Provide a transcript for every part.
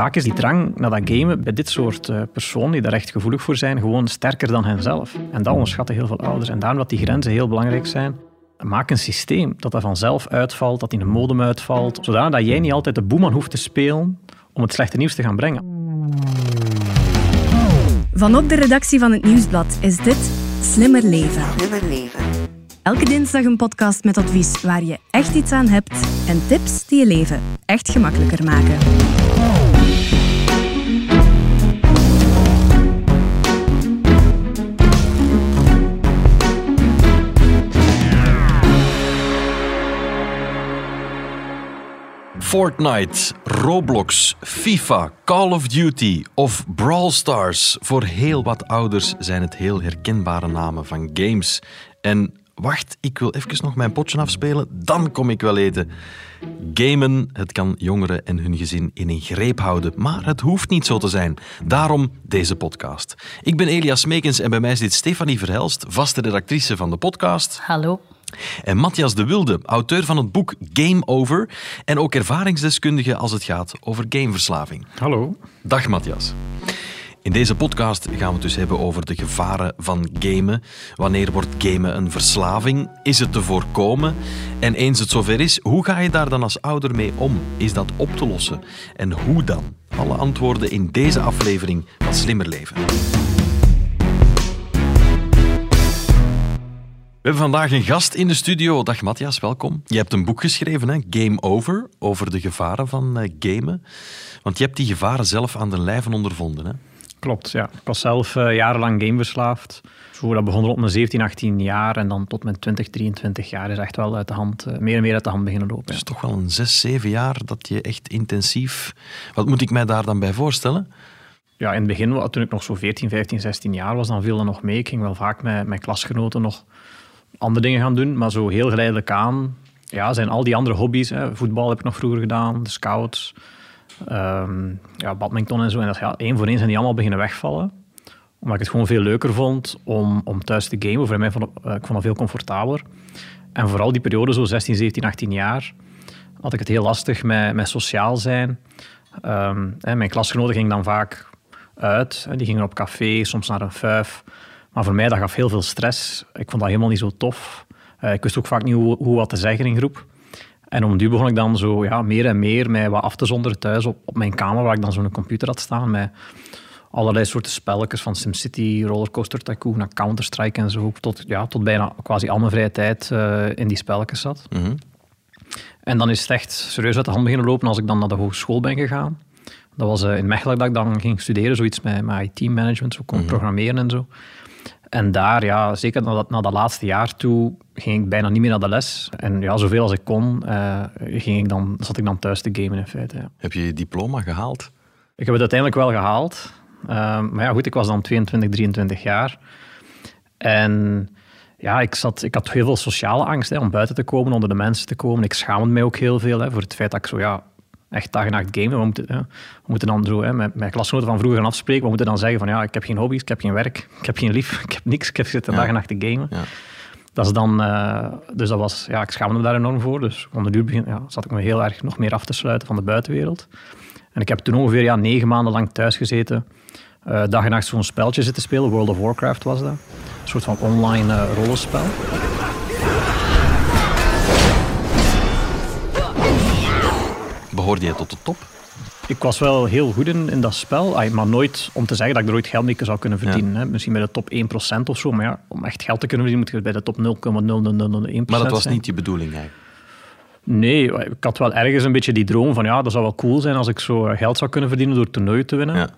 vaak is die drang naar dat gamen bij dit soort uh, personen die daar echt gevoelig voor zijn, gewoon sterker dan henzelf. En dat onderschatten heel veel ouders. En daarom dat die grenzen heel belangrijk zijn. Maak een systeem dat dat vanzelf uitvalt, dat in de modem uitvalt, zodat jij niet altijd de boeman hoeft te spelen om het slechte nieuws te gaan brengen. Vanop de redactie van het Nieuwsblad is dit Slimmer Leven. Slimmer Leven. Elke dinsdag een podcast met advies waar je echt iets aan hebt en tips die je leven echt gemakkelijker maken. Fortnite, Roblox, FIFA, Call of Duty of Brawl Stars. Voor heel wat ouders zijn het heel herkenbare namen van games. En wacht, ik wil even nog mijn potje afspelen, dan kom ik wel eten. Gamen, het kan jongeren en hun gezin in een greep houden, maar het hoeft niet zo te zijn. Daarom deze podcast. Ik ben Elias Meekens en bij mij zit Stefanie Verhelst, vaste redactrice van de podcast. Hallo. En Matthias de Wilde, auteur van het boek Game Over en ook ervaringsdeskundige als het gaat over gameverslaving. Hallo. Dag Matthias. In deze podcast gaan we het dus hebben over de gevaren van gamen. Wanneer wordt gamen een verslaving? Is het te voorkomen? En eens het zover is, hoe ga je daar dan als ouder mee om? Is dat op te lossen? En hoe dan? Alle antwoorden in deze aflevering van Slimmer Leven. We hebben vandaag een gast in de studio. Dag Matthias, welkom. Je hebt een boek geschreven, hè? Game Over, over de gevaren van uh, gamen. Want je hebt die gevaren zelf aan de lijve ondervonden. Hè? Klopt, ja. Ik was zelf uh, jarenlang gameverslaafd. Zo, dat begon op mijn 17, 18 jaar en dan tot mijn 20, 23 jaar is echt wel uit de hand, uh, meer en meer uit de hand beginnen lopen. Het is toch wel een 6, 7 jaar dat je echt intensief... Wat moet ik mij daar dan bij voorstellen? Ja, in het begin, toen ik nog zo 14, 15, 16 jaar was, dan viel dat nog mee. Ik ging wel vaak met mijn klasgenoten nog andere dingen gaan doen, maar zo heel geleidelijk aan ja, zijn al die andere hobby's. Hè. Voetbal heb ik nog vroeger gedaan, de scouts, um, ja, badminton en zo. En dat, ja, één voor één zijn die allemaal beginnen wegvallen. Omdat ik het gewoon veel leuker vond om, om thuis te gamen. Voor mij vond ik, uh, ik vond het veel comfortabeler. En vooral die periode, zo 16, 17, 18 jaar, had ik het heel lastig met, met sociaal zijn. Um, hè, mijn klasgenoten gingen dan vaak uit. Hè, die gingen op café, soms naar een vijf. Maar voor mij dat gaf heel veel stress. Ik vond dat helemaal niet zo tof. Uh, ik wist ook vaak niet hoe, hoe wat te zeggen in groep. En om begon ik dan zo ja, meer en meer mij wat af te zonderen thuis op, op mijn kamer, waar ik dan zo'n computer had staan met allerlei soorten spelletjes, van SimCity, Rollercoaster Tycoon naar Counter-Strike en zo, tot, ja, tot bijna quasi al mijn vrije tijd uh, in die spelletjes zat. Mhm. En dan is het echt serieus uit de hand beginnen lopen als ik dan naar de hogeschool ben gegaan. Dat was uh, in Mechelen dat ik dan ging studeren, zoiets met, met IT-management, zo kon Mhm. programmeren en zo. En daar, ja, zeker na dat, na dat laatste jaar toe, ging ik bijna niet meer naar de les. En ja, zoveel als ik kon, eh, ging ik dan, zat ik dan thuis te gamen in feite. Ja. Heb je je diploma gehaald? Ik heb het uiteindelijk wel gehaald. Ehm, maar ja, goed, ik was dan 22, 23 jaar. En ja, ik, zat, ik had heel veel sociale angst hè, om buiten te komen, onder de mensen te komen. Ik schaamde mij ook heel veel hè, voor het feit dat ik zo, ja, echt dag en nacht gamen. We moeten, we moeten dan zo, hè, met mijn klasgenoten van vroeger gaan afspreken. We moeten dan zeggen van, ja, ik heb geen hobby's, ik heb geen werk, ik heb geen lief, ik heb niks. Ik heb zitten dag en nacht te gamen. Ja. Dat is dan, eh, dus dat was, ja, ik schaamde me daar enorm voor. Dus de duur begin, ja, zat ik me heel erg nog meer af te sluiten van de buitenwereld. En ik heb toen ongeveer ja, negen maanden lang thuis gezeten. eh, dag en nacht zo'n speltje zitten spelen. World of Warcraft was dat. Een soort van online eh, rollenspel. Behoorde je tot de top? Ik was wel heel goed in, in dat spel, maar nooit om te zeggen dat ik er ooit geld mee zou kunnen verdienen. Hè. Misschien bij de top 1% of zo, maar ja, om echt geld te kunnen verdienen moet je bij de top 0,0001% Maar dat was zijn. niet je bedoeling eigenlijk. Nee, ik had wel ergens een beetje die droom van ja, dat zou wel cool zijn als ik zo eh, geld zou kunnen verdienen door toernooien te winnen. Ja.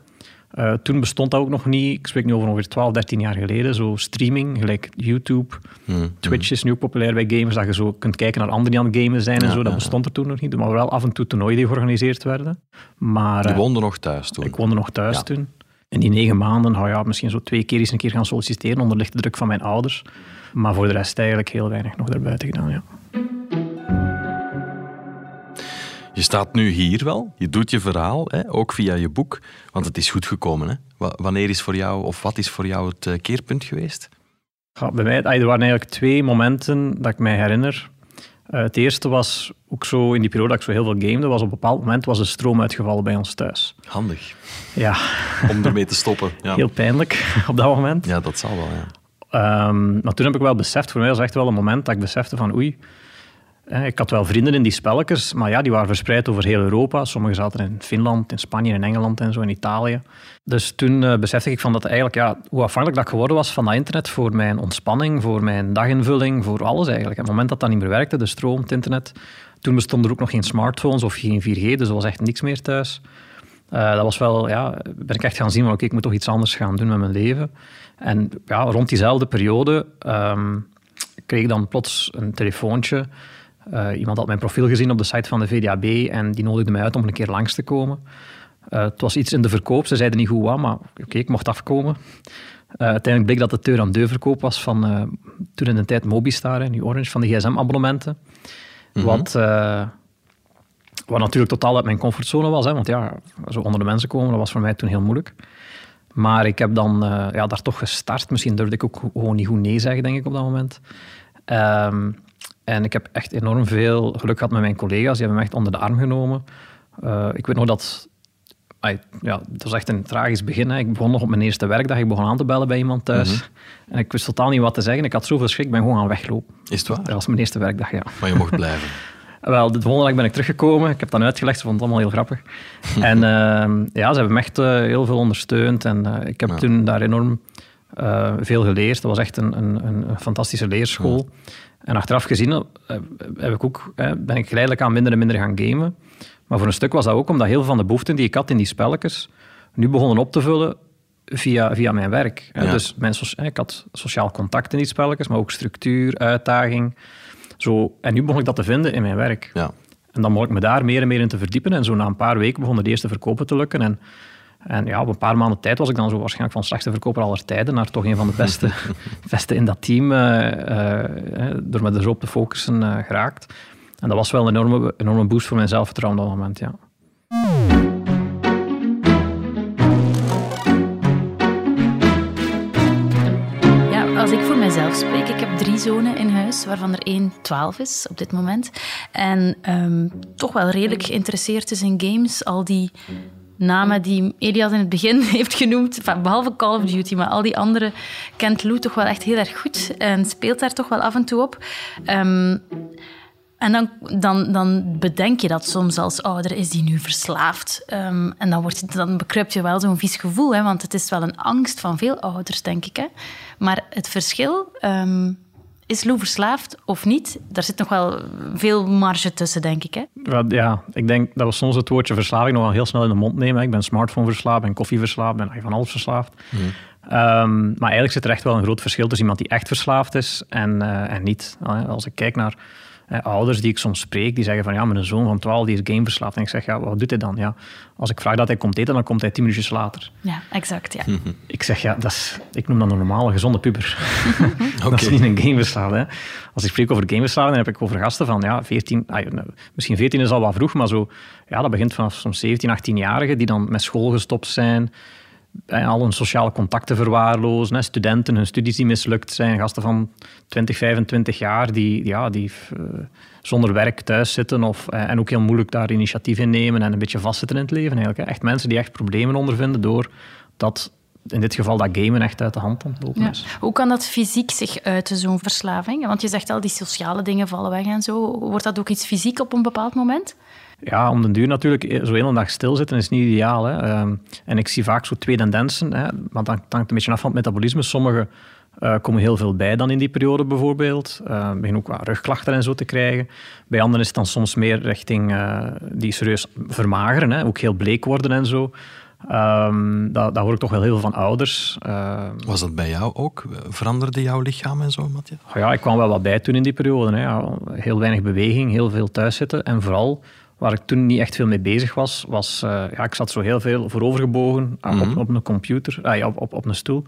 Eh, toen bestond dat ook nog niet. Ik spreek nu over ongeveer 12, 13 jaar geleden. Zo streaming, gelijk YouTube. Hmm. Twitch is nu ook populair bij gamers, dat je zo kunt kijken naar anderen die aan het gamen zijn en Ja, zo. Dat ja, bestond er toen nog niet. Maar wel af en toe toernooien die georganiseerd werden. Maar Je eh, woonde nog thuis toen. ik woonde nog thuis Ja. toen. In die negen maanden, nou ja, misschien zo twee keer eens een keer gaan solliciteren onder lichte druk van mijn ouders. Maar voor de rest eigenlijk heel weinig nog daarbuiten gedaan, ja. Je staat nu hier wel, je doet je verhaal, hè, ook via je boek, want het is goed gekomen. Hè? Wa- Wanneer is voor jou, of wat is voor jou het eh, keerpunt geweest? Ja, bij mij, er waren eigenlijk twee momenten dat ik mij herinner. Uh, het eerste was ook zo in die periode dat ik zo heel veel gamede, was op een bepaald moment was de stroom uitgevallen bij ons thuis. Handig. Ja. Om ermee te stoppen. Ja. Heel pijnlijk op dat moment. Ja, dat zal wel, ja. Um, maar toen heb ik wel beseft, voor mij was echt wel een moment dat ik besefte van oei, ik had wel vrienden in die spelletjes, maar ja, die waren verspreid over heel Europa. Sommigen zaten in Finland, in Spanje, in Engeland en zo, in Italië. Dus toen uh, besefte ik van dat eigenlijk, ja, hoe afhankelijk dat geworden was van dat internet voor mijn ontspanning, voor mijn daginvulling, voor alles eigenlijk. Op het moment dat dat niet meer werkte, de stroom, het internet, toen bestonden er ook nog geen smartphones of geen 4G, dus er was echt niks meer thuis. Uh, dat was wel, ja, ben ik echt gaan zien van oké, ik moet toch iets anders gaan doen met mijn leven. En ja, rond diezelfde periode um, kreeg ik dan plots een telefoontje uh, iemand had mijn profiel gezien op de site van de VDAB en die nodigde mij uit om een keer langs te komen. Uh, het was iets in de verkoop, ze zeiden niet goed wat, maar oké, ik mocht afkomen. Uh, uiteindelijk bleek dat het deur-aan-deur verkoop was van toen in de tijd Mobistar, nu Orange, van de gsm-abonnementen. Mm -hmm. Wat, wat natuurlijk totaal uit mijn comfortzone was, hè, want ja, zo onder de mensen komen, dat was voor mij toen heel moeilijk. Maar ik heb dan ja, daar toch gestart. Misschien durfde ik ook gewoon niet goed nee zeggen, denk ik, op dat moment. Um, en ik heb echt enorm veel geluk gehad met mijn collega's. Die hebben me echt onder de arm genomen. Uh, ik weet nog dat... ja, het was echt een tragisch begin. Hè. Ik begon nog op mijn eerste werkdag. Ik begon aan te bellen bij iemand thuis. Mm -hmm. En ik wist totaal niet wat te zeggen. Ik had zoveel schrik, ik ben gewoon gaan weglopen. Is het waar? Dat was mijn eerste werkdag, ja. Maar je mocht blijven? Wel, de volgende dag ben ik teruggekomen. Ik heb dat uitgelegd, ze vonden het allemaal heel grappig. en uh, ja, ze hebben me echt uh, heel veel ondersteund. En uh, ik heb ja. toen daar enorm veel geleerd. Dat was echt een, een, een fantastische leerschool. Ja. En achteraf gezien eh, heb ik ook, ben ik geleidelijk aan minder en minder gaan gamen. Maar voor een stuk was dat ook omdat heel veel van de behoeften die ik had in die spelletjes nu begonnen op te vullen via, via mijn werk. Ja. Dus mijn, ik had sociaal contact in die spelletjes, maar ook structuur, uitdaging. Zo. En nu begon ik dat te vinden in mijn werk. Ja. En dan begon ik me daar meer en meer in te verdiepen. En zo na een paar weken begonnen de eerste verkopen te lukken. En en ja, op een paar maanden tijd was ik dan zo waarschijnlijk van slechtste verkoper aller tijden naar toch een van de beste, beste in dat team, uh, uh, door me er zo op te focussen, uh, geraakt. En dat was wel een enorme, enorme boost voor mijn zelfvertrouwen op dat moment, ja. Ja, als ik voor mezelf spreek, ik heb drie zonen in huis, waarvan er één 12 is op dit moment. En um, toch wel redelijk geïnteresseerd is in games. Al die namen die Elias in het begin heeft genoemd, behalve Call of Duty, maar al die andere kent Lou toch wel echt heel erg goed en speelt daar toch wel af en toe op. Um, en dan, dan, dan bedenk je dat soms als ouder, is die nu verslaafd? Um, en dan, wordt, dan bekruipt je wel zo'n vies gevoel, hè, want het is wel een angst van veel ouders, denk ik. Hè. Maar het verschil... Um, is Lou verslaafd of niet? Daar zit nog wel veel marge tussen, denk ik. Hè? Ja, ik denk dat we soms het woordje verslaving nog wel heel snel in de mond nemen. Ik ben smartphone verslaafd, ben koffie verslaafd, ben van alles verslaafd. Mm. Um, maar eigenlijk zit er echt wel een groot verschil tussen iemand die echt verslaafd is en, uh, en niet. Als ik kijk naar ouders die ik soms spreek, die zeggen van ja, mijn zoon van 12 die is gameverslaafd. En ik zeg, ja, wat doet hij dan? Ja, als ik vraag dat hij komt eten, dan komt hij tien minuutjes later. Ja, exact, ja. Ik zeg, ja, dat is, ik noem dat een normale, gezonde puber. okay. dat is niet een gameverslaafd. Hè. Als ik spreek over gameverslaafd, dan heb ik over gasten van ja, 14, misschien 14 is al wat vroeg, maar zo, ja, dat begint vanaf soms 17, 18-jarigen die dan met school gestopt zijn, al hun sociale contacten verwaarlozen. Studenten, hun studies die mislukt zijn. Gasten van 20, 25 jaar die, ja, die uh, zonder werk thuis zitten. Of, uh, en ook heel moeilijk daar initiatief in nemen en een beetje vastzitten in het leven. Eigenlijk, hè. Echt mensen die echt problemen ondervinden door dat in dit geval dat gamen echt uit de hand ontlopen is. Ja. Hoe kan dat fysiek zich uiten, zo'n verslaving? Want je zegt al, die sociale dingen vallen weg en zo. Wordt dat ook iets fysiek op een bepaald moment? Ja, om den duur natuurlijk, eh, zo hele dag stilzitten is niet ideaal. Hè. Um, en ik zie vaak zo twee tendensen, hè, want dat hangt een beetje af van het metabolisme. Sommigen uh, komen heel veel bij dan in die periode bijvoorbeeld. Uh, beginnen ook wat rugklachten en zo te krijgen. Bij anderen is het dan soms meer richting uh, die serieus vermageren, hè, ook heel bleek worden en zo. Um, dat, dat hoor ik toch wel heel veel van ouders. Uh, Was dat bij jou ook? Veranderde jouw lichaam en zo, Matthias? Oh ja, ik kwam wel wat bij toen in die periode. Hè. Heel weinig beweging, heel veel thuiszitten en vooral Waar ik toen niet echt veel mee bezig was, was uh, ja, ik zat zo heel veel voorovergebogen mm -hmm. op, mhm. op, een computer, ah, op, op, op een stoel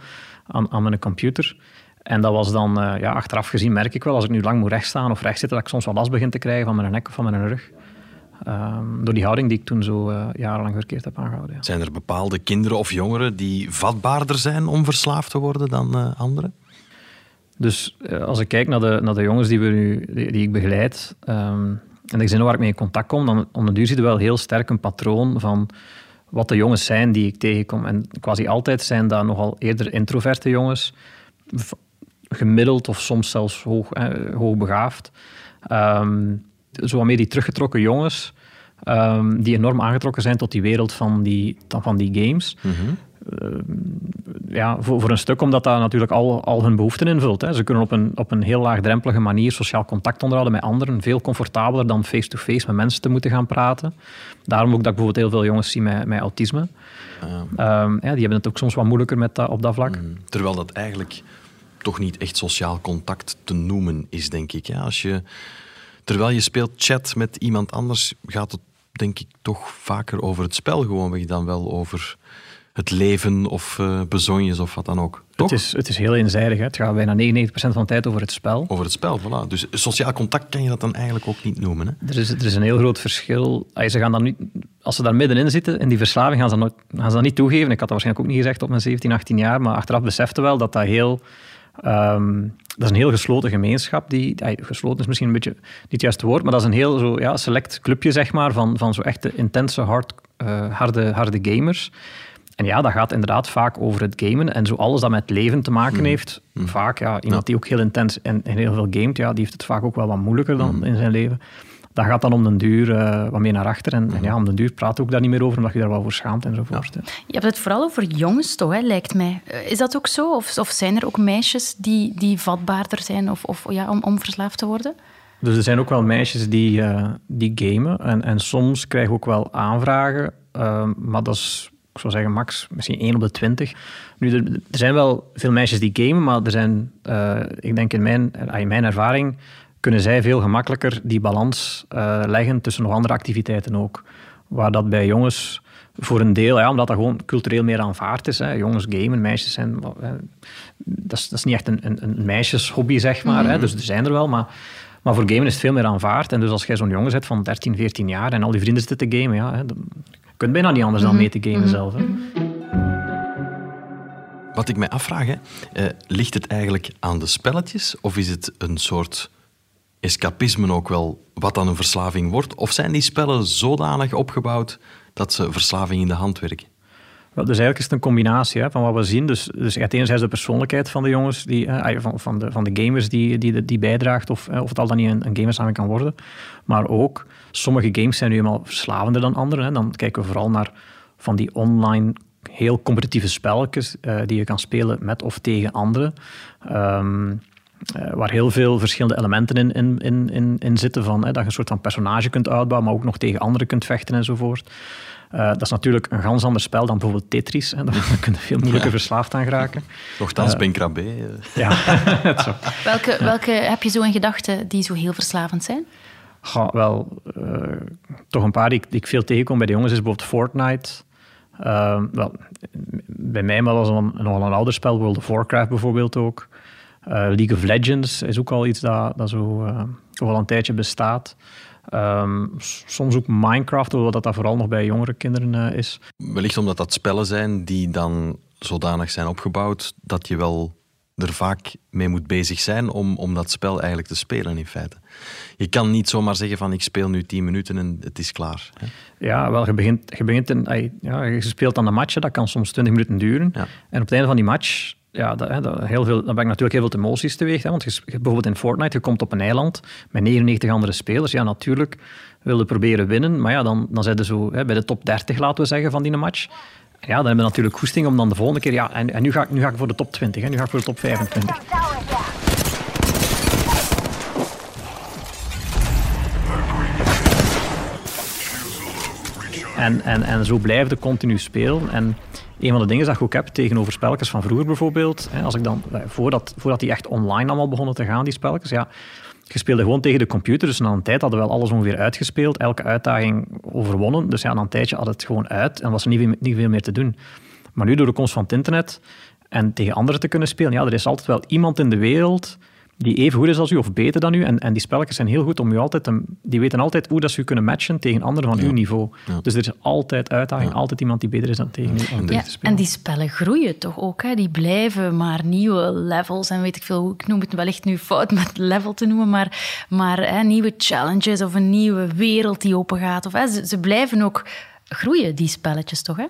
aan, aan mijn computer. En dat was dan, uh, ja, achteraf gezien merk ik wel, als ik nu lang moet rechtstaan of recht zitten, dat ik soms wel last begin te krijgen van mijn nek of van mijn rug. Um, door die houding die ik toen zo uh, jarenlang verkeerd heb aangehouden. Ja. Zijn er bepaalde kinderen of jongeren die vatbaarder zijn om verslaafd te worden dan anderen? Dus eh, als ik kijk naar de, naar de jongens die, we nu, die, die ik begeleid ehm, en de gezinnen waar ik mee in contact kom, dan om duur zie je wel heel sterk een patroon van wat de jongens zijn die ik tegenkom. En quasi altijd zijn dat nogal eerder introverte jongens, gemiddeld of soms zelfs hoog, eh, hoogbegaafd. Um, zo meer die teruggetrokken jongens, um, die enorm aangetrokken zijn tot die wereld van die, van die games. Mm ja, voor, voor een stuk omdat dat natuurlijk al, al hun behoeften invult. Hè. Ze kunnen op een, op een heel laagdrempelige manier sociaal contact onderhouden met anderen. Veel comfortabeler dan face-to-face met mensen te moeten gaan praten. Daarom ook dat ik bijvoorbeeld heel veel jongens zie met, met autisme. ja, die hebben het ook soms wat moeilijker met dat, op dat vlak. Mhm. Terwijl dat eigenlijk toch niet echt sociaal contact te noemen is, denk ik. Ja, als je, terwijl je speelt chat met iemand anders, gaat het denk ik toch vaker over het spel gewoonweg dan wel over het leven of uh, bezonjes of wat dan ook. Het is, het is heel eenzijdig. Hè? Het gaat bijna 99% van de tijd over het spel. Over het spel, voilà. Dus sociaal contact kan je dat dan eigenlijk ook niet noemen. Hè? Er, is, er is een heel groot verschil. Ze gaan dan niet, als ze daar middenin zitten, in die verslaving, gaan ze, dat, gaan ze dat niet toegeven. Ik had dat waarschijnlijk ook niet gezegd op mijn 17, 18 jaar, maar achteraf besefte wel dat dat heel Um, dat is een heel gesloten gemeenschap. Die, gesloten is misschien een beetje niet het juiste woord, maar dat is een heel zo, ja, select clubje zeg maar, van, van zo echte intense, hard, uh, harde, harde gamers. En ja, dat gaat inderdaad vaak over het gamen. En zo alles dat met leven te maken hmm. heeft, hmm. vaak, ja, iemand die ook heel intens en, heel veel gamet, ja, die heeft het vaak ook wel wat moeilijker dan hmm. in zijn leven dat gaat dan om den duur uh, wat meer naar achter. En, en, ja, om den duur praat ook daar niet meer over, omdat je daar wel voor schaamt enzovoort. Ja. Je hebt het vooral over jongens, toch, hè, lijkt mij. Eh, is dat ook zo? Of, of zijn er ook meisjes die, die vatbaarder zijn of, of, ja, om, om verslaafd te worden? Dus er zijn ook wel meisjes die, uh, die gamen. En, en soms krijgen we ook wel aanvragen. Uh, maar dat is, ik zou zeggen, max misschien 1 op de 20. Nu, er, er zijn wel veel meisjes die gamen, maar er zijn, uh, ik denk in mijn, in mijn ervaring, kunnen zij veel gemakkelijker die balans uh, leggen tussen nog andere activiteiten ook. Waar dat bij jongens voor een deel, ja, omdat dat gewoon cultureel meer aanvaard is. Hè. Jongens gamen, meisjes zijn... Dat, is, dat is niet echt een, een, een meisjeshobby, zeg maar. hè. Mhm. Dus er zijn er wel, maar... Maar voor gamen is het veel meer aanvaard. En dus als jij zo'n jongen zet van 13, 14 jaar en al die vrienden zitten te gamen, ja, dan, kunt bijna niet anders dan mhm. mee te gamen mhm. zelf. Hè. Wat ik mij afvraag, hè, uh, ligt het eigenlijk aan de spelletjes of is het een soort escapisme ook wel wat dan een verslaving wordt? Of zijn die spellen zodanig opgebouwd dat ze verslaving in de hand werken? Wel, dus eigenlijk is het een combinatie hè, van wat we zien. Dus, dus enerzijds de persoonlijkheid van de jongens, die, eh, van, van, de, van de gamers die, die, die bijdraagt, of, of het al dan niet een, een gamersamen kan worden. Maar ook, sommige games zijn nu eenmaal verslavender dan andere. Hè. Dan kijken we vooral naar van die online heel competitieve spelletjes uh, die je kan spelen met of tegen anderen. Um, uh, waar heel veel verschillende elementen in, in, in, in, zitten. Van, hè, dat je een soort van personage kunt uitbouwen, maar ook nog tegen anderen kunt vechten enzovoort. Uh, dat is natuurlijk een ganz ander spel dan bijvoorbeeld Tetris. Hè. Daar kun je veel moeilijker verslaafd aan geraken. Nochtans, uh, Ben Krabbe. Ja, zo. Welke, welke heb je zo in gedachten die zo heel verslavend zijn? Wel, toch een paar die ik, veel tegenkom bij de jongens is bijvoorbeeld Fortnite. wel, bij mij was het nog een ouder spel, World of Warcraft bijvoorbeeld ook. Uh, League of Legends is ook al iets dat, dat zo uh, al een tijdje bestaat. Um, soms ook Minecraft, hoewel dat, vooral nog bij jongere kinderen is. Wellicht omdat dat spellen zijn die dan zodanig zijn opgebouwd dat je wel er vaak mee moet bezig zijn om, om dat spel eigenlijk te spelen in feite. Je kan niet zomaar zeggen van ik speel nu 10 minuten en het is klaar. Hè? Ja, wel, je, begint, je, begint in, ja, je speelt aan de match, dat kan soms 20 minuten duren. Ja. En op het einde van die match ja, dat, dat, heel veel, dan ben ik natuurlijk heel veel emoties teweeg. Hè, want je, bijvoorbeeld in Fortnite, je komt op een eiland met 99 andere spelers. Ja, natuurlijk wil je proberen winnen. Maar ja, dan, dan zijn ze zo hè, bij de top 30, laten we zeggen, van die match. Ja, dan hebben we natuurlijk goesting om dan de volgende keer... Ja, en, en nu, ga ik, nu ga ik voor de top 20, hè, nu ga ik voor de top 25. En, en, en zo continu spelen. En een van de dingen dat ik ook heb tegenover spelletjes van vroeger bijvoorbeeld, hè, als ik dan, eh, voordat, voordat die echt online allemaal begonnen te gaan, die spelletjes, ja, je speelde gewoon tegen de computer, dus na een tijd hadden we wel alles ongeveer uitgespeeld, elke uitdaging overwonnen, dus ja, na een tijdje had het gewoon uit en was er niet, niet veel meer te doen. Maar nu door de komst van het internet en tegen anderen te kunnen spelen, ja, er is altijd wel iemand in de wereld die even goed is als u of beter dan u. En, en die spelletjes zijn heel goed om u altijd... Te, die weten altijd hoe dat ze u kunnen matchen tegen anderen van uw niveau. Dus er is altijd uitdaging, altijd iemand die beter is dan tegen u om te spelen. En die spellen groeien toch ook? Hè? Die blijven maar nieuwe levels en weet ik veel. Ik noem het wellicht nu fout met level te noemen, maar, maar hè, nieuwe challenges of een nieuwe wereld die opengaat. Of, hè, ze, ze blijven ook groeien, die spelletjes toch? Hè?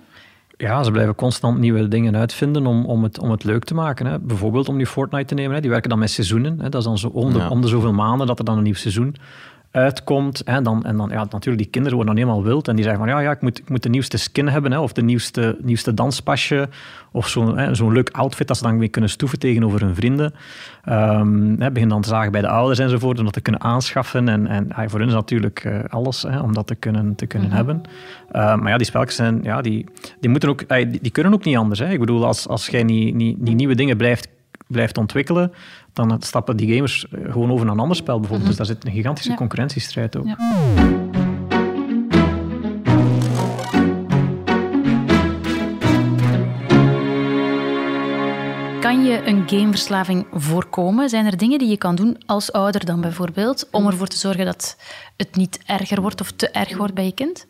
Ja, ze blijven constant nieuwe dingen uitvinden om, om, het, om het leuk te maken. Hè. Bijvoorbeeld om nu Fortnite te nemen. Hè. Die werken dan met seizoenen. Hè. Dat is dan zo om de, om de zoveel maanden dat er dan een nieuw seizoen uitkomt. Hè, dan, en dan, ja, natuurlijk, die kinderen worden dan helemaal wild. En die zeggen van, ja, ja ik, moet, ik moet de nieuwste skin hebben. Hè, of de nieuwste, nieuwste danspasje. Of zo'n zo'n leuk outfit dat ze dan weer kunnen stoeven tegenover hun vrienden. Um, hè, begin dan te zagen bij de ouders enzovoort. Om dat te kunnen aanschaffen. En, en voor hun is natuurlijk uh, alles hè, om dat te kunnen, te kunnen mm -hmm. hebben. Uh, maar ja, die spelletjes zijn, ja, die, die, moeten ook, die, die, kunnen ook niet anders. Hè. Ik bedoel, als, als jij niet, niet, niet nieuwe dingen blijft blijft ontwikkelen, dan stappen die gamers eh, gewoon over naar een ander spel bijvoorbeeld. Dus daar zit een gigantische ja. concurrentiestrijd ook. Ja. Kan je een gameverslaving voorkomen? Zijn er dingen die je kan doen als ouder dan bijvoorbeeld, om ervoor te zorgen dat het niet erger wordt of te erg wordt bij je kind?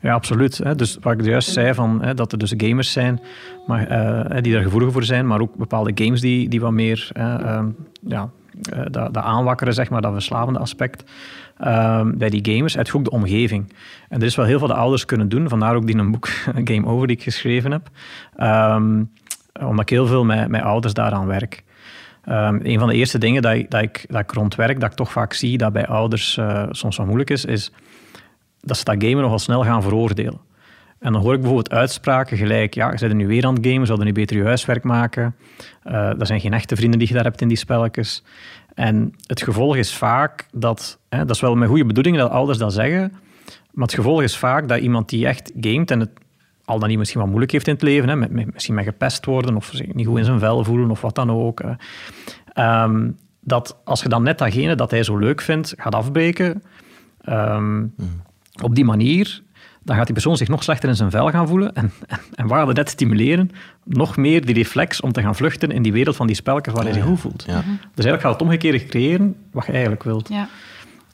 Ja, absoluut. Dus wat ik juist zei, van, dat er dus gamers zijn maar, uh, die daar gevoelig voor zijn, maar ook bepaalde games die, die wat meer uh, ja, uh, dat, dat, aanwakkeren, zeg maar, dat verslavende aspect. bij die gamers, uit ook de omgeving. En er is wel heel veel de ouders kunnen doen, vandaar ook die een boek Game Over die ik geschreven heb. Um, omdat ik heel veel met, met ouders daaraan werk. Een van de eerste dingen dat ik, dat, ik, dat ik rond werk, dat ik toch vaak zie dat bij ouders soms wat moeilijk is, is dat ze dat gamen nogal snel gaan veroordelen. En dan hoor ik bijvoorbeeld uitspraken gelijk, ja, je bent nu weer aan het gamen, zouden nu beter je huiswerk maken. Uh, dat zijn geen echte vrienden die je daar hebt in die spelletjes. En het gevolg is vaak dat, hè, dat is wel met goede bedoelingen dat ouders dat zeggen, maar het gevolg is vaak dat iemand die echt gamet en het al dan niet misschien wat moeilijk heeft in het leven, hè, met, misschien met gepest worden of zich niet goed in zijn vel voelen of wat dan ook. Um, dat als je dan net datgene dat hij zo leuk vindt gaat afbreken, um, mm op die manier dan gaat die persoon zich nog slechter in zijn vel gaan voelen. En, en, en waar we net stimuleren, nog meer die reflex om te gaan vluchten in die wereld van die spelletjes waar hij zich goed voelt. Ja. Dus eigenlijk gaat het omgekeerde creëren wat je eigenlijk wilt. Ja.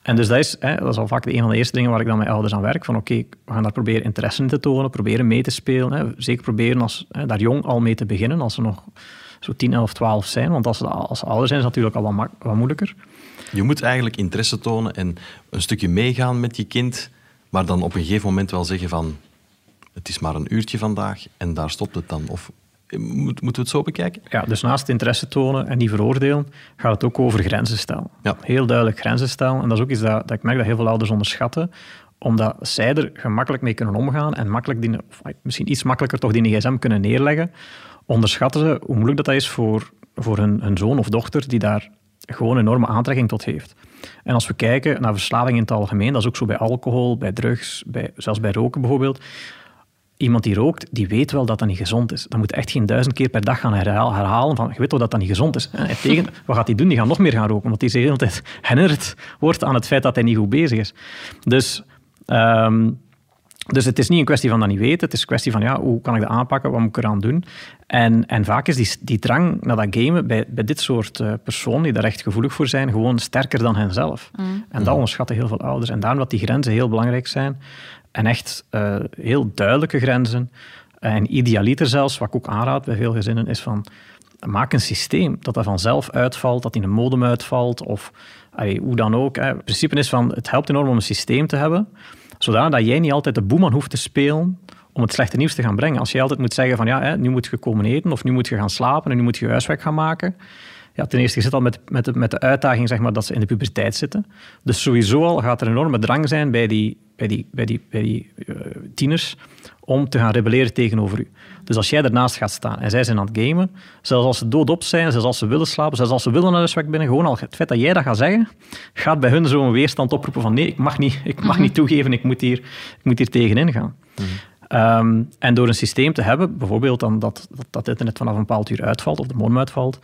En dus dat is, hè, dat is al vaak een van de eerste dingen waar ik dan met ouders aan werk. Van oké, we gaan daar proberen interesse in te tonen, proberen mee te spelen. Hè. Zeker proberen als, hè, daar jong al mee te beginnen, als ze nog zo 10, 11, 12 zijn. Want als ze, als ze ouder zijn, is het natuurlijk al wat, wat moeilijker. Je moet eigenlijk interesse tonen en een stukje meegaan met je kind maar dan op een gegeven moment wel zeggen van het is maar een uurtje vandaag en daar stopt het dan. Of moeten we het zo bekijken? Ja, dus naast interesse tonen en niet veroordelen, gaat het ook over grenzen stellen. Ja. Heel duidelijk grenzen stellen. En dat is ook iets dat, dat ik merk dat heel veel ouders onderschatten omdat zij er gemakkelijk mee kunnen omgaan en makkelijk die, misschien iets makkelijker toch die gsm kunnen neerleggen, onderschatten ze hoe moeilijk dat is voor, voor hun, hun zoon of dochter die daar gewoon enorme aantrekking tot heeft. En als we kijken naar verslaving in het algemeen, dat is ook zo bij alcohol, bij drugs, bij, zelfs bij roken bijvoorbeeld. Iemand die rookt, die weet wel dat dat niet gezond is. Dan moet echt geen duizend keer per dag gaan herhalen van, je weet wel dat dat niet gezond is. En tegen, wat gaat hij doen? Die gaat nog meer gaan roken, omdat hij de hele tijd herinnerd wordt aan het feit dat hij niet goed bezig is. Dus... Um, dus het is niet een kwestie van dat niet weten, het is een kwestie van ja, hoe kan ik dat aanpakken, wat moet ik eraan doen. En, en vaak is die, die drang naar dat gamen bij, bij dit soort uh, personen die daar echt gevoelig voor zijn, gewoon sterker dan henzelf. Mm. En dat onderschatten heel veel ouders. En daarom dat die grenzen heel belangrijk zijn. En echt uh, heel duidelijke grenzen. En idealiter zelfs, wat ik ook aanraad bij veel gezinnen, is van maak een systeem dat dat vanzelf uitvalt, dat in een modem uitvalt of allee, hoe dan ook. Hè. Het principe is van, het helpt enorm om een systeem te hebben zodat jij niet altijd de boeman hoeft te spelen om het slechte nieuws te gaan brengen. Als jij altijd moet zeggen van ja, hè, nu moet je komen eten of nu moet je gaan slapen en nu moet je huiswerk gaan maken. Ja, ten eerste, je zit al met, met, de, met de uitdaging zeg maar, dat ze in de puberteit zitten. Dus sowieso al gaat er een enorme drang zijn bij die, bij die, bij die, bij die uh, tieners om te gaan rebelleren tegenover u. Dus als jij ernaast gaat staan en zij zijn aan het gamen, zelfs als ze doodop zijn, zelfs als ze willen slapen, zelfs als ze willen naar de zwak binnen, gewoon al het feit dat jij dat gaat zeggen, gaat bij hun zo'n weerstand oproepen van nee, ik mag niet, ik mag niet toegeven, ik moet hier, ik moet hier tegenin gaan. Um, en door een systeem te hebben, bijvoorbeeld dan dat, dat, dat internet vanaf een bepaald uur uitvalt of de modem uitvalt,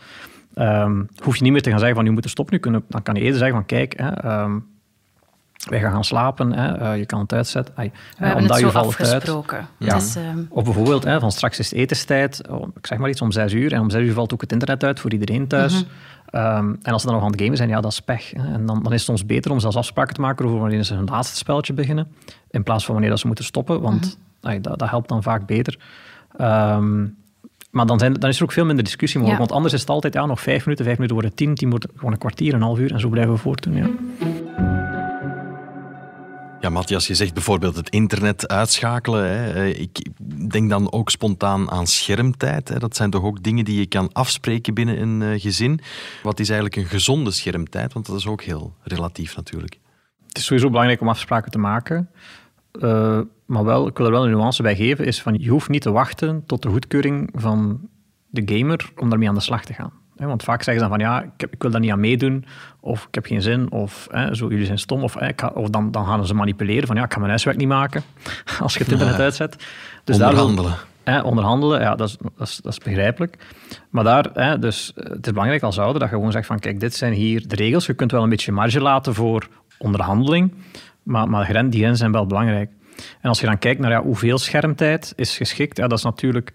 um, hoef je niet meer te gaan zeggen van je moet er stoppen. Nu kunnen, dan kan je eerder zeggen van kijk, hè, um, wij gaan gaan slapen, hè, uh, je kan het uitzetten. Ay, We hebben het zo afgesproken. Ja. Dus, um... Of bijvoorbeeld, hè, van straks is etenstijd, oh, ik zeg maar iets om zes uur, en om zes uur valt ook het internet uit voor iedereen thuis. Mm Ehm, en als ze dan nog aan het gamen zijn, ja, dat is pech. Hè. En dan, dan is het ons beter om zelfs afspraken te maken over wanneer ze hun laatste spelletje beginnen, in plaats van wanneer dat ze moeten stoppen, want mhm. dat, dat, helpt dan vaak beter. Ehm, maar dan, zijn, dan is er ook veel minder discussie mogelijk, want anders is het altijd ja, nog vijf minuten, vijf minuten worden tien, tien wordt gewoon een kwartier, een half uur en zo blijven we voortdoen. Ja. Ja, Matthias, je zegt bijvoorbeeld het internet uitschakelen. Hè. Eh, ik denk dan ook spontaan aan schermtijd. Hè. Dat zijn toch ook dingen die je kan afspreken binnen een eh, gezin. Wat is eigenlijk een gezonde schermtijd? Want dat is ook heel relatief natuurlijk. Het is sowieso belangrijk om afspraken te maken. Uh, maar wel, ik wil er wel een nuance bij geven, is van je hoeft niet te wachten tot de goedkeuring van de gamer om daarmee aan de slag te gaan. Want vaak zeggen ze dan van ja, ik, ik, wil daar niet aan meedoen, of ik heb geen zin, of hè, zo, jullie zijn stom, of, hè, of dan, dan gaan ze manipuleren van ja, ik ga mijn huiswerk niet maken als je het internet uitzet. Dus onderhandelen. Daar hè, onderhandelen, ja, dat is, dat is, dat is begrijpelijk. Maar daar, hè, dus, het is belangrijk als ouder dat je gewoon zegt van kijk, dit zijn hier de regels. Je kunt wel een beetje marge laten voor onderhandeling, maar, maar die grenzen zijn wel belangrijk. En als je dan kijkt naar ja, hoeveel schermtijd is geschikt, ja, dat is natuurlijk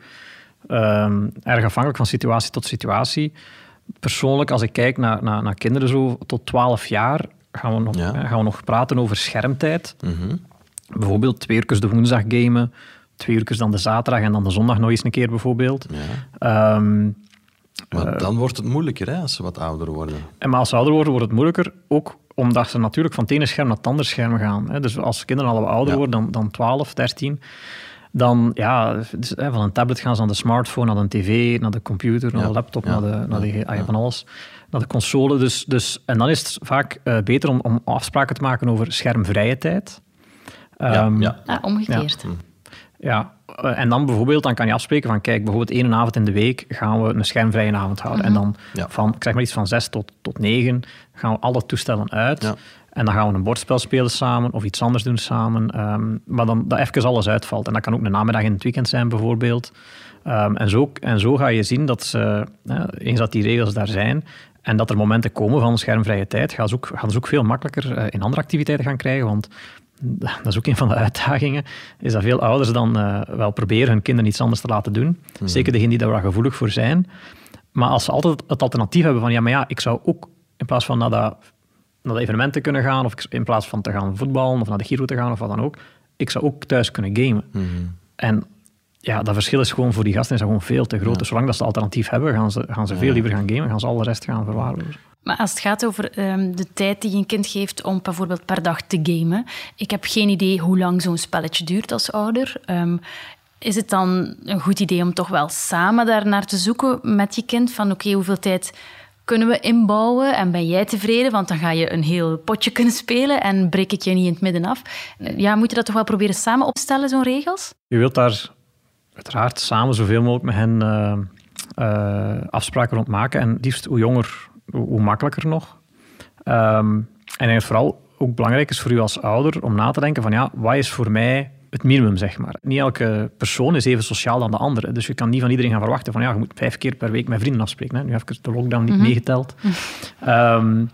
um, erg afhankelijk van situatie tot situatie. Persoonlijk, als ik kijk naar, naar, naar kinderen zo tot 12 jaar, gaan we nog, gaan we nog praten over schermtijd. Mhm. Bijvoorbeeld twee uur de woensdag gamen, twee uur dan de zaterdag en dan de zondag nog eens een keer bijvoorbeeld. Ja. Um, maar uh, dan wordt het moeilijker hè, als ze wat ouder worden. En maar als ze ouder worden, wordt het moeilijker. Ook omdat ze natuurlijk van het ene scherm naar het andere scherm gaan. Hè. Dus als kinderen al wat ouder worden, dan, dan 12, 13, dan ja, dus, hè, van een tablet gaan ze naar de smartphone, naar de tv, naar de computer, naar de laptop, naar de, naar de ah, van alles, naar de console. Dus, dus, en dan is het vaak uh, beter om, om afspraken te maken over schermvrije tijd. Um, ja, ja. Ah, omgekeerd. Ja, eh, en dan bijvoorbeeld, dan kan je afspreken van, kijk, bijvoorbeeld één avond in de week gaan we een schermvrije avond houden. En mhm. dan van, ik zeg maar iets van zes tot, tot negen, gaan we alle toestellen uit. Ja. En dan gaan we een bordspel spelen samen of iets anders doen samen. Ehm, maar dan dat even alles uitvalt. En dat kan ook een namiddag in het weekend zijn, bijvoorbeeld. Um, en, zo, en zo ga je zien dat ze, eens dat die regels daar zijn, en dat er momenten komen van schermvrije tijd, gaan ze ook, gaan ze ook veel makkelijker uh, in andere activiteiten gaan krijgen. Want dat is ook een van de uitdagingen, is dat veel ouders dan uh, wel proberen hun kinderen iets anders te laten doen. Hmm. Zeker degenen die daar gevoelig voor zijn. Maar als ze altijd het alternatief hebben van, ja, maar ja, ik zou ook in plaats van naar dat, naar evenementen kunnen gaan, of in plaats van te gaan voetballen of naar de Giro te gaan of wat dan ook, ik zou ook thuis kunnen gamen. Hmm. En ja, dat verschil is gewoon voor die gasten is gewoon veel te groot. Dus zolang dat ze alternatief hebben, gaan ze, gaan ze veel liever gaan gamen, gaan ze al de rest gaan verwaarlozen. Maar als het gaat over ehm, de tijd die een kind geeft om bijvoorbeeld per dag te gamen, ik heb geen idee hoe lang zo'n spelletje duurt als ouder. Ehm, is het dan een goed idee om toch wel samen daar naar te zoeken met je kind? Van oké, hoeveel tijd kunnen we inbouwen en ben jij tevreden? Want dan ga je een heel potje kunnen spelen en breek ik je niet in het midden af. Ja, moet je dat toch wel proberen samen opstellen, zo'n regels? Je wilt daar uiteraard samen zoveel mogelijk met hen uh, uh, afspraken rond maken. En liefst hoe jonger hoe makkelijker nog. Um, en vooral ook belangrijk is voor u als ouder om na te denken van ja, wat is voor mij het minimum, zeg maar. Niet elke persoon is even sociaal dan de andere. Dus je kan niet van iedereen gaan verwachten van ja, je moet vijf keer per week met vrienden afspreken. Hè. Nu heb ik de lockdown niet mhm. meegeteld. Um,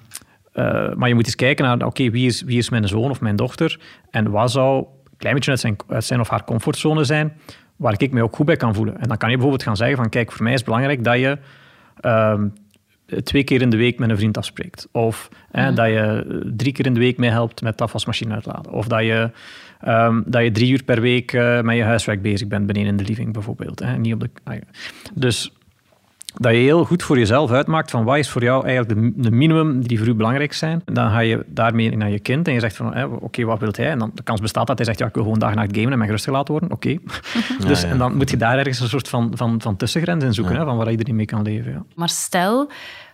maar je moet eens kijken naar, oké, wie, is, wie is mijn zoon of mijn dochter? En wat zou een klein beetje uit zijn, uit zijn of haar comfortzone zijn, waar ik me ook goed bij kan voelen. En dan kan je bijvoorbeeld gaan zeggen van, kijk, voor mij is het belangrijk dat je... Um, twee keer in de week met een vriend afspreekt. Of hè, dat je drie keer in de week meehelpt met de afwasmachine uitladen. Of dat je, um, dat je drie uur per week uh, met je huiswerk bezig bent beneden in de living bijvoorbeeld. Hè, niet op de, ah, dus dat je heel goed voor jezelf uitmaakt van wat is voor jou eigenlijk de, de minimum die voor u belangrijk zijn. Dan ga je daarmee naar je kind en je zegt van oké, okay, wat wilt hij? En dan de kans bestaat dat hij zegt ja, ik wil gewoon dag en nacht gamen en mij gerust gelaten worden. Oké. dus, En dan moet je daar ergens een soort van, van, van tussengrens in zoeken, hè, van waar iedereen mee kan leven. Ja. Maar stel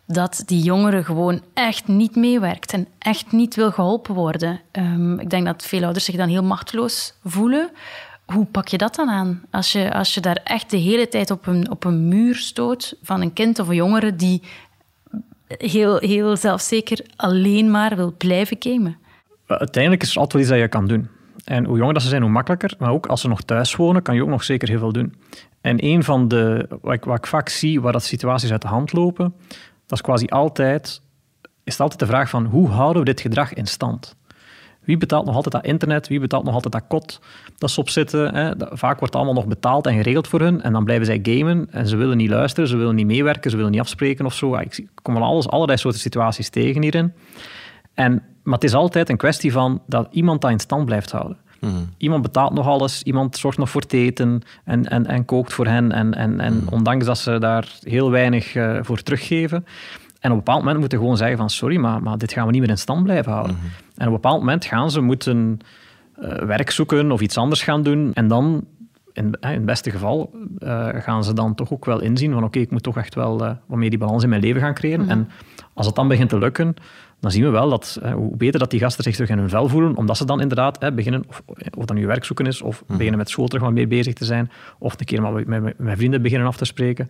dat die jongere gewoon echt niet meewerkt en echt niet wil geholpen worden. Um, ik denk dat veel ouders zich dan heel machteloos voelen. Hoe pak je dat dan aan? Als je, als je daar echt de hele tijd op een, op een muur stoot van een kind of een jongere die heel, heel zelfzeker alleen maar wil blijven gamen. Uiteindelijk is er altijd wel iets dat je kan doen. En hoe jonger dat ze zijn, hoe makkelijker. Maar ook als ze nog thuis wonen, kan je ook nog zeker heel veel doen. En een van de, wat ik, vaak zie, waar dat situaties uit de hand lopen, dat is quasi altijd, is altijd de vraag van hoe houden we dit gedrag in stand? Wie betaalt nog altijd dat internet? Wie betaalt nog altijd dat kot dat ze op zitten? Hè? Vaak wordt allemaal nog betaald en geregeld voor hun. En dan blijven zij gamen en ze willen niet luisteren, ze willen niet meewerken, ze willen niet afspreken of zo. Ik kom van alles, allerlei soorten situaties tegen hierin. En, maar het is altijd een kwestie van dat iemand dat in stand blijft houden. Mhm. Iemand betaalt nog alles, iemand zorgt nog voor het eten en, en, en kookt voor hen. En, en, en mhm. ondanks dat ze daar heel weinig uh, voor teruggeven. En op een bepaald moment moeten gewoon zeggen van sorry, maar, maar dit gaan we niet meer in stand blijven houden. Mhm. En op een bepaald moment gaan ze moeten uh, werk zoeken of iets anders gaan doen. En dan, in, in het beste geval, uh, gaan ze dan toch ook wel inzien van oké, ik moet toch echt wel wat meer die balans in mijn leven gaan creëren. En als het dan begint te lukken, dan zien we wel dat hoe beter dat die gasten zich terug in hun vel voelen, omdat ze dan inderdaad hè, beginnen, of, of dat nu werk zoeken is, of mhm. beginnen met school terug wat meer bezig te zijn, of een keer maar met, met, vrienden beginnen af te spreken.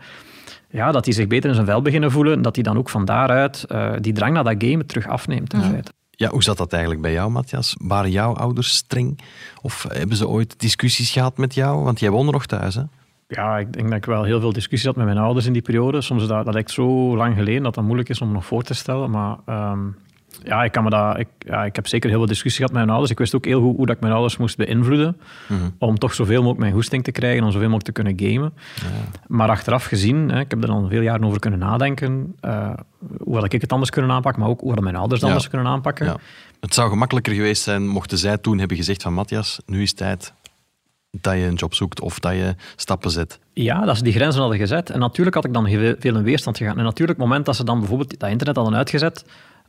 Ja, dat die zich beter in zijn vel beginnen voelen, dat die dan ook van daaruit uh, die drang naar dat game terug afneemt. In feite. Ja, hoe zat dat eigenlijk bij jou, Matthias? Waren jouw ouders streng? Of hebben ze ooit discussies gehad met jou? Want jij woonde nog thuis, hè? Ja, ik denk dat ik wel heel veel discussies had met mijn ouders in die periode. Soms dat, dat lijkt zo lang geleden dat dat moeilijk is om nog voor te stellen. Maar um, ja, ik, kan me dat, ik, ja, ik heb zeker heel veel discussies gehad met mijn ouders. Ik wist ook heel goed hoe dat ik mijn ouders moest beïnvloeden. Mhm. Om toch zoveel mogelijk mijn goesting te krijgen, om zoveel mogelijk te kunnen gamen. Ja. Maar achteraf gezien, hè, ik heb er dan veel jaren over kunnen nadenken. Uh, hoe had ik het anders kunnen aanpakken, maar ook hoe hadden mijn ouders het anders kunnen aanpakken. Ja. Het zou gemakkelijker geweest zijn mochten zij toen hebben gezegd van Matthias, nu is het tijd dat je een job zoekt of dat je stappen zet. Ja, dat ze die grenzen hadden gezet. En natuurlijk had ik dan veel in weerstand gegaan. En natuurlijk, het moment dat ze dan bijvoorbeeld dat internet hadden uitgezet,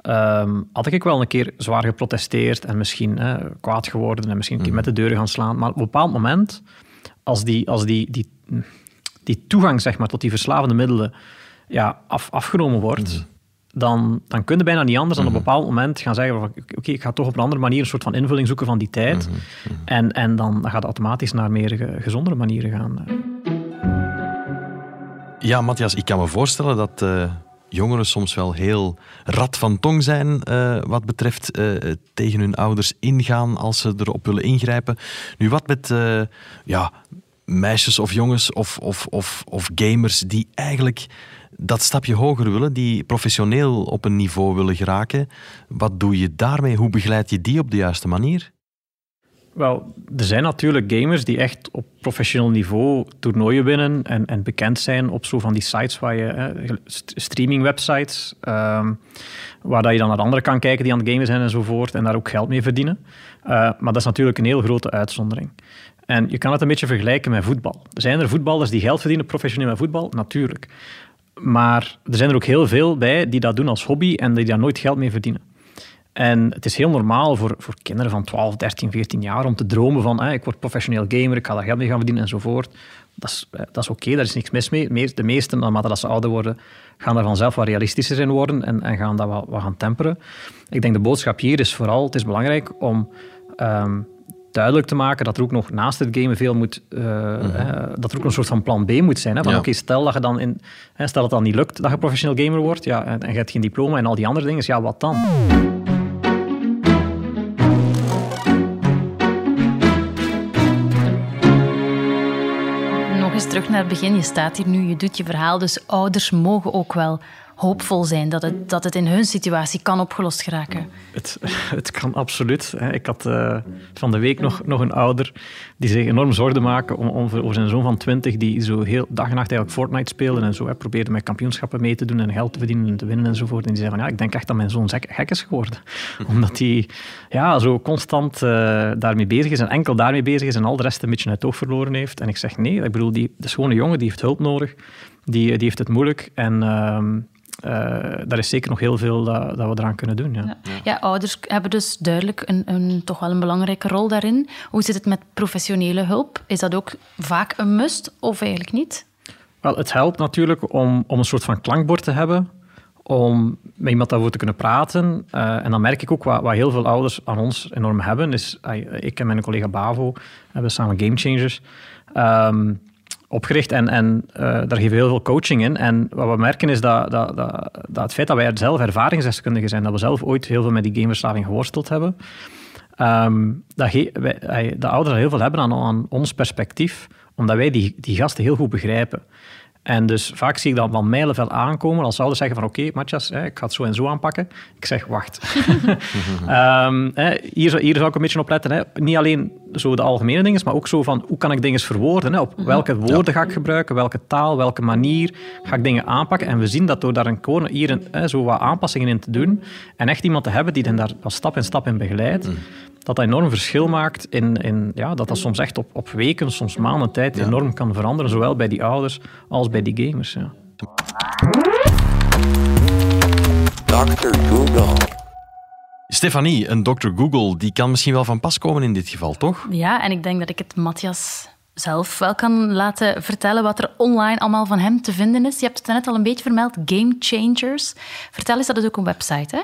um, had ik wel een keer zwaar geprotesteerd en misschien kwaad geworden en misschien een keer mhm. met de deuren gaan slaan. Maar op een bepaald moment, als die, als die, die, die toegang zeg maar, tot die verslavende middelen ja, af, afgenomen wordt, mhm. dan, dan kun je bijna niet anders dan op een mhm. bepaald moment gaan zeggen: Oké, ik ga toch op een andere manier een soort van invulling zoeken van die tijd. En, en dan, dan gaat het automatisch naar meer gezondere manieren gaan. Ja, Matthias, ik kan me voorstellen dat. Uh jongeren soms wel heel rad van tong zijn uh, wat betreft uh, tegen hun ouders ingaan als ze erop willen ingrijpen. Nu, wat met uh, ja, meisjes of jongens of, of, of, of gamers die eigenlijk dat stapje hoger willen, die professioneel op een niveau willen geraken. Wat doe je daarmee? Hoe begeleid je die op de juiste manier? Wel, er zijn natuurlijk gamers die echt op professioneel niveau toernooien winnen en, en bekend zijn op zo van die sites waar je, streaming websites, ehm, waar dat je dan naar anderen kan kijken die aan het gamen zijn enzovoort en daar ook geld mee verdienen. Uh, maar dat is natuurlijk een heel grote uitzondering. En je kan het een beetje vergelijken met voetbal. Zijn er voetballers die geld verdienen professioneel met voetbal? Natuurlijk. Maar er zijn er ook heel veel bij die dat doen als hobby en die daar nooit geld mee verdienen. En het is heel normaal voor, voor kinderen van 12, 13, 14 jaar om te dromen van ik word professioneel gamer, ik ga daar geld mee gaan verdienen enzovoort. Dat is, eh, dat is oké, daar is niks mis mee. De meesten, naarmate dat ze ouder worden, gaan daar vanzelf wat realistischer in worden en, en gaan dat wat, wat, gaan temperen. Ik denk de boodschap hier is vooral, het is belangrijk om um, duidelijk te maken dat er ook nog naast het gamen veel moet, uh, dat er ook een soort van plan B moet zijn. Hè, van oké, stel dat je dan in, hè, stel dat het dan niet lukt dat je professioneel gamer wordt, ja, en, en je hebt geen diploma en al die andere dingen, ja, wat dan? Terug naar het begin. Je staat hier nu, je doet je verhaal. Dus ouders mogen ook wel hoopvol zijn dat het, dat het in hun situatie kan opgelost geraken? Het, het kan absoluut. Ik had uh, van de week nog, nog een ouder die zich enorm zorgen maakte om, om, over zijn zoon van 20 die zo heel dag en nacht eigenlijk Fortnite speelde en zo hè, probeerde met kampioenschappen mee te doen en geld te verdienen en te winnen enzovoort. En die zei van ja, ik denk echt dat mijn zoon gek is geworden. Omdat hij ja, zo constant uh, daarmee bezig is en enkel daarmee bezig is en al de rest een beetje uit het oog verloren heeft. En ik zeg nee, ik bedoel, die, de schone jongen die heeft hulp nodig. Die, die heeft het moeilijk en... Uh, daar is zeker nog heel veel dat, dat we eraan kunnen doen. Ja. Ja. ja. ouders hebben dus duidelijk een, een, toch wel een belangrijke rol daarin. Hoe zit het met professionele hulp? Is dat ook vaak een must of eigenlijk niet? Wel, het helpt natuurlijk om, om een soort van klankbord te hebben, om met iemand daarover te kunnen praten. Uh, en dan merk ik ook wat, wat, heel veel ouders aan ons enorm hebben. Is, uh, ik en mijn collega Bavo hebben samen Game Changers. Um, opgericht en, en uh, daar geven we heel veel coaching in. En wat we merken is dat, dat, dat, dat het feit dat wij zelf ervaringsdeskundigen zijn, dat we zelf ooit heel veel met die gameverslaving geworsteld hebben, um, dat wij, de ouders heel veel hebben aan, aan ons perspectief, omdat wij die, die gasten heel goed begrijpen. En dus vaak zie ik dat van mijlenvel aankomen als ouders zeggen van oké, Matthias, ik ga het zo en zo aanpakken. Ik zeg, wacht. um, hier, hier zou ik een beetje op letten. Hè. Niet alleen zo de algemene dingen, maar ook zo van hoe kan ik dingen verwoorden? Hè? Op mhm. welke woorden ga ik gebruiken? Welke taal? Welke manier ga ik dingen aanpakken? En we zien dat door daar een, hier een, hè, zo wat aanpassingen in te doen en echt iemand te hebben die hen daar stap in stap in begeleidt, mhm. Dat dat enorm verschil maakt in, in ja, dat dat soms echt op, op weken, soms maanden tijd enorm kan veranderen, zowel bij die ouders als bij die gamers. Ja. Dr. Google. Stefanie, een Dr. Google, die kan misschien wel van pas komen in dit geval, toch? Ja, en ik denk dat ik het Matthias zelf wel kan laten vertellen wat er online allemaal van hem te vinden is. Je hebt het net al een beetje vermeld, Game Changers. Vertel eens, dat is ook een website, hè?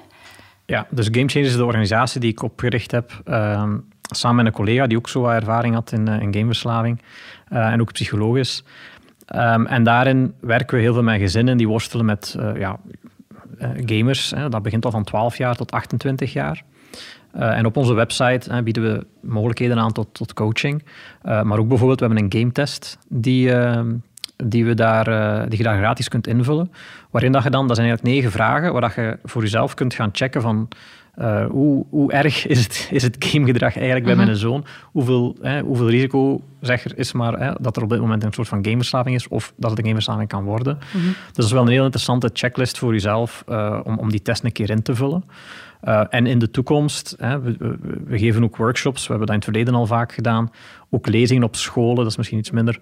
Ja, dus Game Changers is de organisatie die ik opgericht heb ehm, samen met een collega die ook zo wat ervaring had in, uh, in gameverslaving uh, en ook psychologisch. Um, en daarin werken we heel veel met gezinnen die worstelen met uh, ja, eh, gamers. Hè, dat begint al van 12 jaar tot 28 jaar. En op onze website hè, bieden we mogelijkheden aan tot, tot coaching. Maar ook bijvoorbeeld, we hebben een game test die, uh, die, we daar, die je daar gratis kunt invullen. Waarin dat je dan, dat zijn eigenlijk negen vragen, waar dat je voor jezelf kunt gaan checken van uh, hoe, hoe, erg is het, is het gamegedrag eigenlijk bij mhm. mijn zoon? Hoeveel, hè, hoeveel risico zeg er is maar hè, dat er op dit moment een soort van gameverslaving is of dat het een gameverslaving kan worden? Mhm. Dus dat is wel een heel interessante checklist voor jezelf uh, om, om die test een keer in te vullen. Uh, en in de toekomst, hè, we, we, we, geven ook workshops, we hebben dat in het verleden al vaak gedaan. Ook lezingen op scholen, dat is misschien iets minder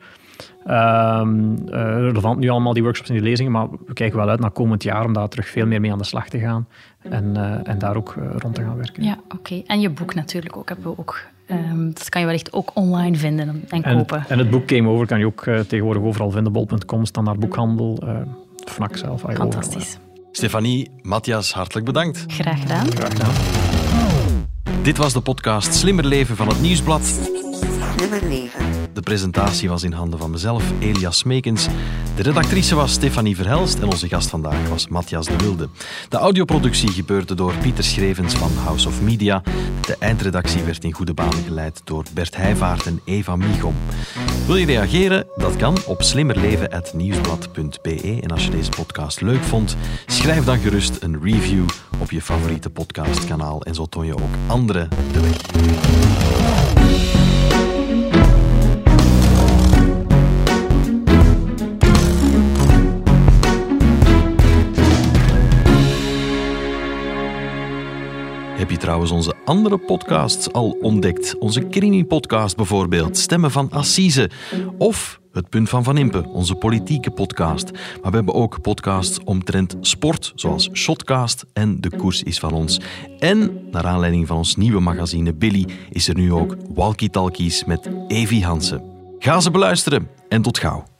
um, relevant nu allemaal, die workshops en die lezingen, maar we kijken wel uit naar komend jaar om daar terug veel meer mee aan de slag te gaan en, uh, en daar ook rond te gaan werken. Ja, oké. En je boek natuurlijk ook, hebben we ook Um, dat kan je wellicht ook online vinden en, kopen. En het boek Game Over kan je ook uh, tegenwoordig overal vinden. Bol.com, standaard boekhandel, uh, FNAC zelf. Fantastisch. Stefanie, Matthias, hartelijk bedankt. Graag gedaan. Graag gedaan. Dit was de podcast Slimmer Leven van het Nieuwsblad. Slimmer Leven. De presentatie was in handen van mezelf, Elias Smekens. De redactrice was Stefanie Verhelst en onze gast vandaag was Matthias de Wilde. De audioproductie gebeurde door Pieter Schrevens van House of Media. De eindredactie werd in goede banen geleid door Bert Heijvaart en Eva Michom. Wil je reageren? Dat kan op slimmerleven.nieuwsblad.be. En als je deze podcast leuk vond, schrijf dan gerust een review op je favoriete podcastkanaal en zo toon je ook anderen de weg. Heb je trouwens onze andere podcasts al ontdekt? Onze Krimi-podcast bijvoorbeeld, Stemmen van Assise. Of Het Punt van Van Impe, onze politieke podcast. Maar we hebben ook podcasts omtrent sport, zoals Shotcast en De Koers is van ons. En, naar aanleiding van ons nieuwe magazine Billy, is er nu ook Walkie Talkies met Evi Hansen. Ga ze beluisteren en tot gauw.